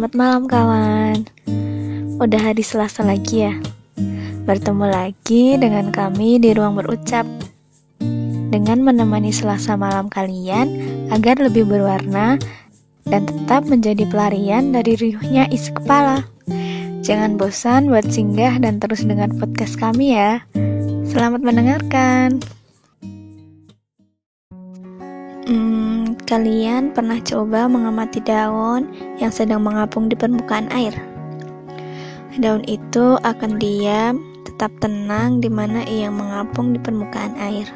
Selamat malam kawan. Udah hari Selasa lagi ya? Bertemu lagi dengan kami di ruang berucap. Dengan menemani Selasa malam kalian Agar lebih berwarna Dan tetap menjadi pelarian dari riuhnya isi kepala. Jangan bosan buat singgah dan terus dengar podcast kami ya. Selamat mendengarkan kalian pernah coba mengamati daun yang sedang mengapung di permukaan air? Daun itu akan diam, tetap tenang di mana ia mengapung di permukaan air.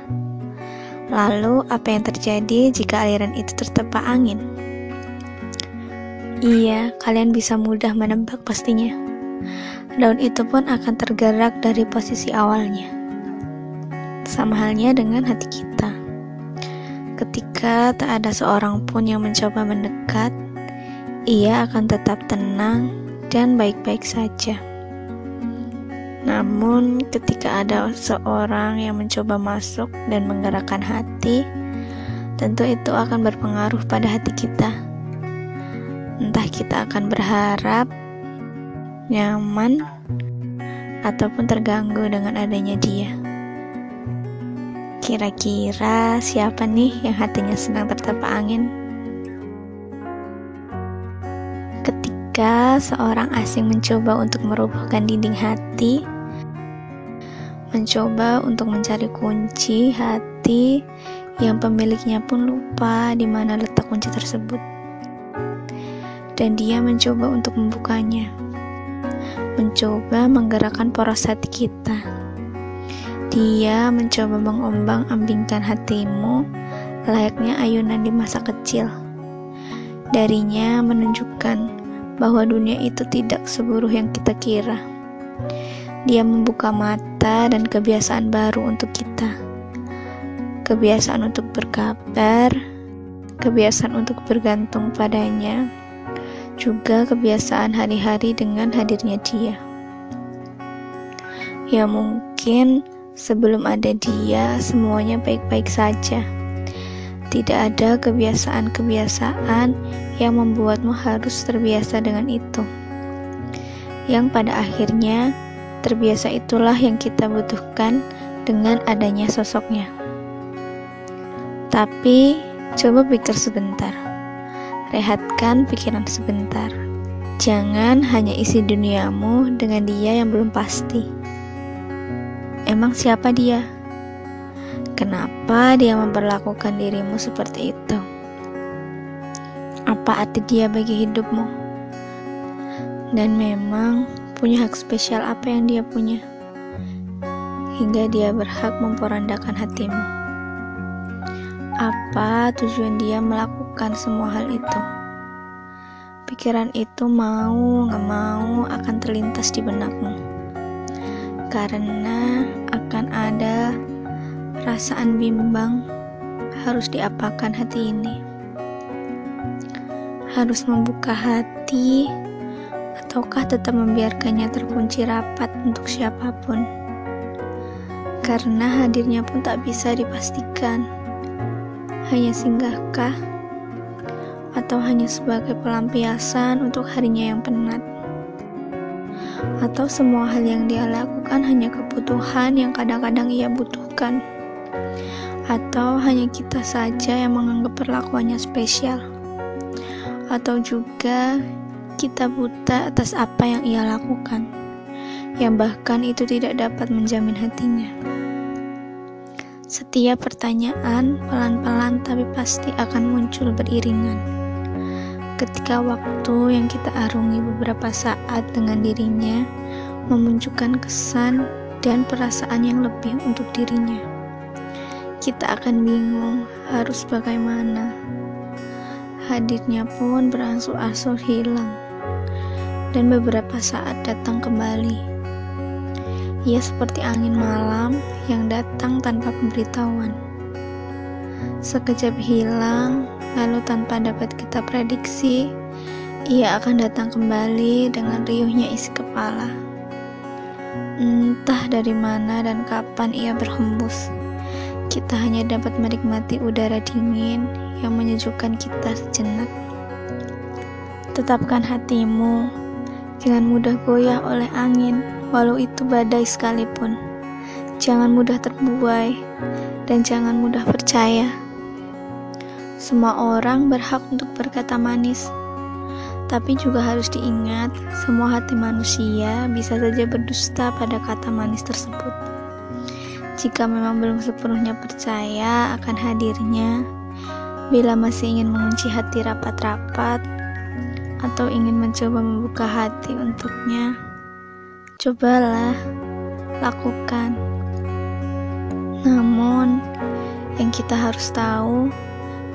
Lalu, apa yang terjadi jika aliran itu tertempa angin? Iya, kalian bisa mudah menebak pastinya. Daun itu pun akan tergerak dari posisi awalnya. Sama halnya dengan hati kita. Ketika tak ada seorang pun yang mencoba mendekat, ia akan tetap tenang dan baik-baik saja. Namun, ketika ada seorang yang mencoba masuk dan menggerakkan hati, tentu itu akan berpengaruh pada hati kita. Entah kita akan berharap nyaman ataupun terganggu dengan adanya dia. Kira-kira siapa nih yang hatinya sedang tertempa angin? Ketika seorang asing mencoba untuk merobohkan dinding hati, mencoba untuk mencari kunci hati yang pemiliknya pun lupa di mana letak kunci tersebut. Dan dia mencoba untuk membukanya. Mencoba menggerakkan poros hati kita dia mencoba mengombang-ambingkan hatimu layaknya ayunan di masa kecil. Darinya menunjukkan bahwa dunia itu tidak seburuk yang kita kira. Dia membuka mata dan kebiasaan baru untuk kita. Kebiasaan untuk berkabar, kebiasaan untuk bergantung padanya, juga kebiasaan hari-hari dengan hadirnya dia. Ya mungkin Sebelum ada dia, semuanya baik-baik saja. Tidak ada kebiasaan-kebiasaan yang membuatmu harus terbiasa dengan itu. Yang pada akhirnya, terbiasa itulah yang kita butuhkan dengan adanya sosoknya. Tapi, coba pikir sebentar. Rehatkan pikiran sebentar. Jangan hanya isi duniamu dengan dia yang belum pasti. Emang siapa dia? Kenapa dia memperlakukan dirimu seperti itu? Apa arti dia bagi hidupmu? Dan memang punya hak spesial apa yang dia punya? Hingga dia berhak memporandakan hatimu. Apa tujuan dia melakukan semua hal itu? Pikiran itu mau gak mau akan terlintas di benakmu karena akan ada perasaan bimbang harus diapakan hati ini. Harus membuka hati ataukah tetap membiarkannya terkunci rapat untuk siapa pun. Karena hadirnya pun tak bisa dipastikan. Hanya singgahkah atau hanya sebagai pelampiasan untuk harinya yang penat atau semua hal yang dia lakukan hanya kebutuhan yang kadang-kadang ia butuhkan, atau hanya kita saja yang menganggap perlakuannya spesial, atau juga kita buta atas apa yang ia lakukan, yang bahkan itu tidak dapat menjamin hatinya. Setiap pertanyaan pelan-pelan tapi pasti akan muncul beriringan ketika waktu yang kita arungi beberapa saat dengan dirinya memunculkan kesan dan perasaan yang lebih untuk dirinya. Kita akan bingung harus bagaimana. Hadirnya pun berangsur-angsur hilang dan beberapa saat datang kembali. Ia seperti angin malam yang datang tanpa pemberitahuan. Sekejap hilang, lalu tanpa dapat kita prediksi, ia akan datang kembali dengan riuhnya isi kepala. Entah dari mana dan kapan ia berhembus, kita hanya dapat menikmati udara dingin yang menyejukkan kita sejenak. Tetapkan hatimu, jangan mudah goyah oleh angin, walau itu badai sekalipun. Jangan mudah terbuai, dan jangan mudah percaya. Semua orang berhak untuk berkata manis, tapi juga harus diingat, semua hati manusia bisa saja berdusta pada kata manis tersebut. Jika memang belum sepenuhnya percaya akan hadirnya, bila masih ingin mengunci hati rapat-rapat, atau ingin mencoba membuka hati untuknya, cobalah lakukan. Namun, yang kita harus tahu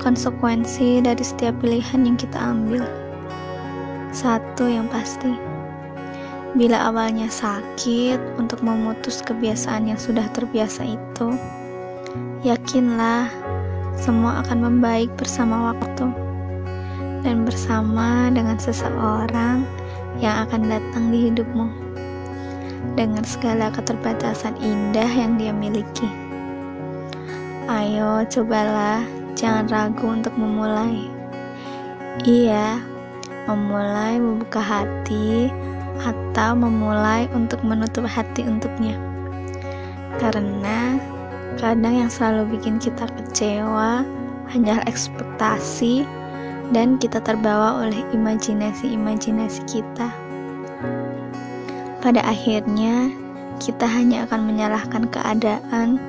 konsekuensi dari setiap pilihan yang kita ambil. Satu yang pasti, bila awalnya sakit untuk memutus kebiasaan yang sudah terbiasa itu, yakinlah semua akan membaik bersama waktu dan bersama dengan seseorang yang akan datang di hidupmu dengan segala keterbatasan indah yang dia miliki. Ayo, cobalah, jangan ragu untuk memulai. Iya, memulai membuka hati atau memulai untuk menutup hati untuknya. Karena kadang yang selalu bikin kita kecewa hanyalah ekspektasi dan kita terbawa oleh imajinasi-imajinasi kita. Pada akhirnya, kita hanya akan menyalahkan keadaan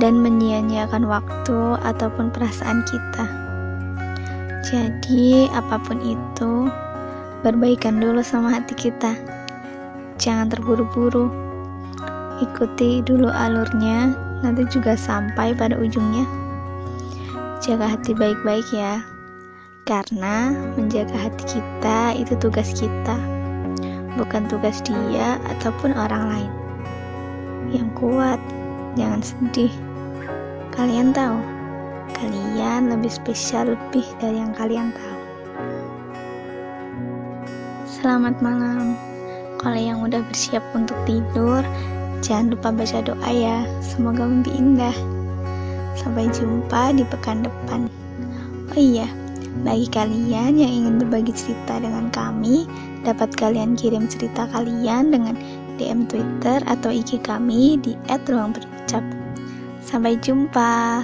dan menyia-nyiakan waktu ataupun perasaan kita. Jadi, apa pun itu, berbaikan dulu sama hati kita. Jangan terburu-buru. Ikuti dulu alurnya, nanti juga sampai pada ujungnya. Jaga hati baik-baik ya. Karena menjaga hati kita itu tugas kita, bukan tugas dia ataupun orang lain. Yang kuat, jangan sedih. Kalian tahu, kalian lebih spesial lebih dari yang kalian tahu. Selamat malam. Kalau yang udah bersiap untuk tidur, jangan lupa baca doa ya. Semoga mimpi indah. Sampai jumpa di pekan depan. Oh iya, bagi kalian yang ingin berbagi cerita dengan kami, dapat kalian kirim cerita kalian dengan DM Twitter atau IG kami di @ruangberucap. Sampai jumpa.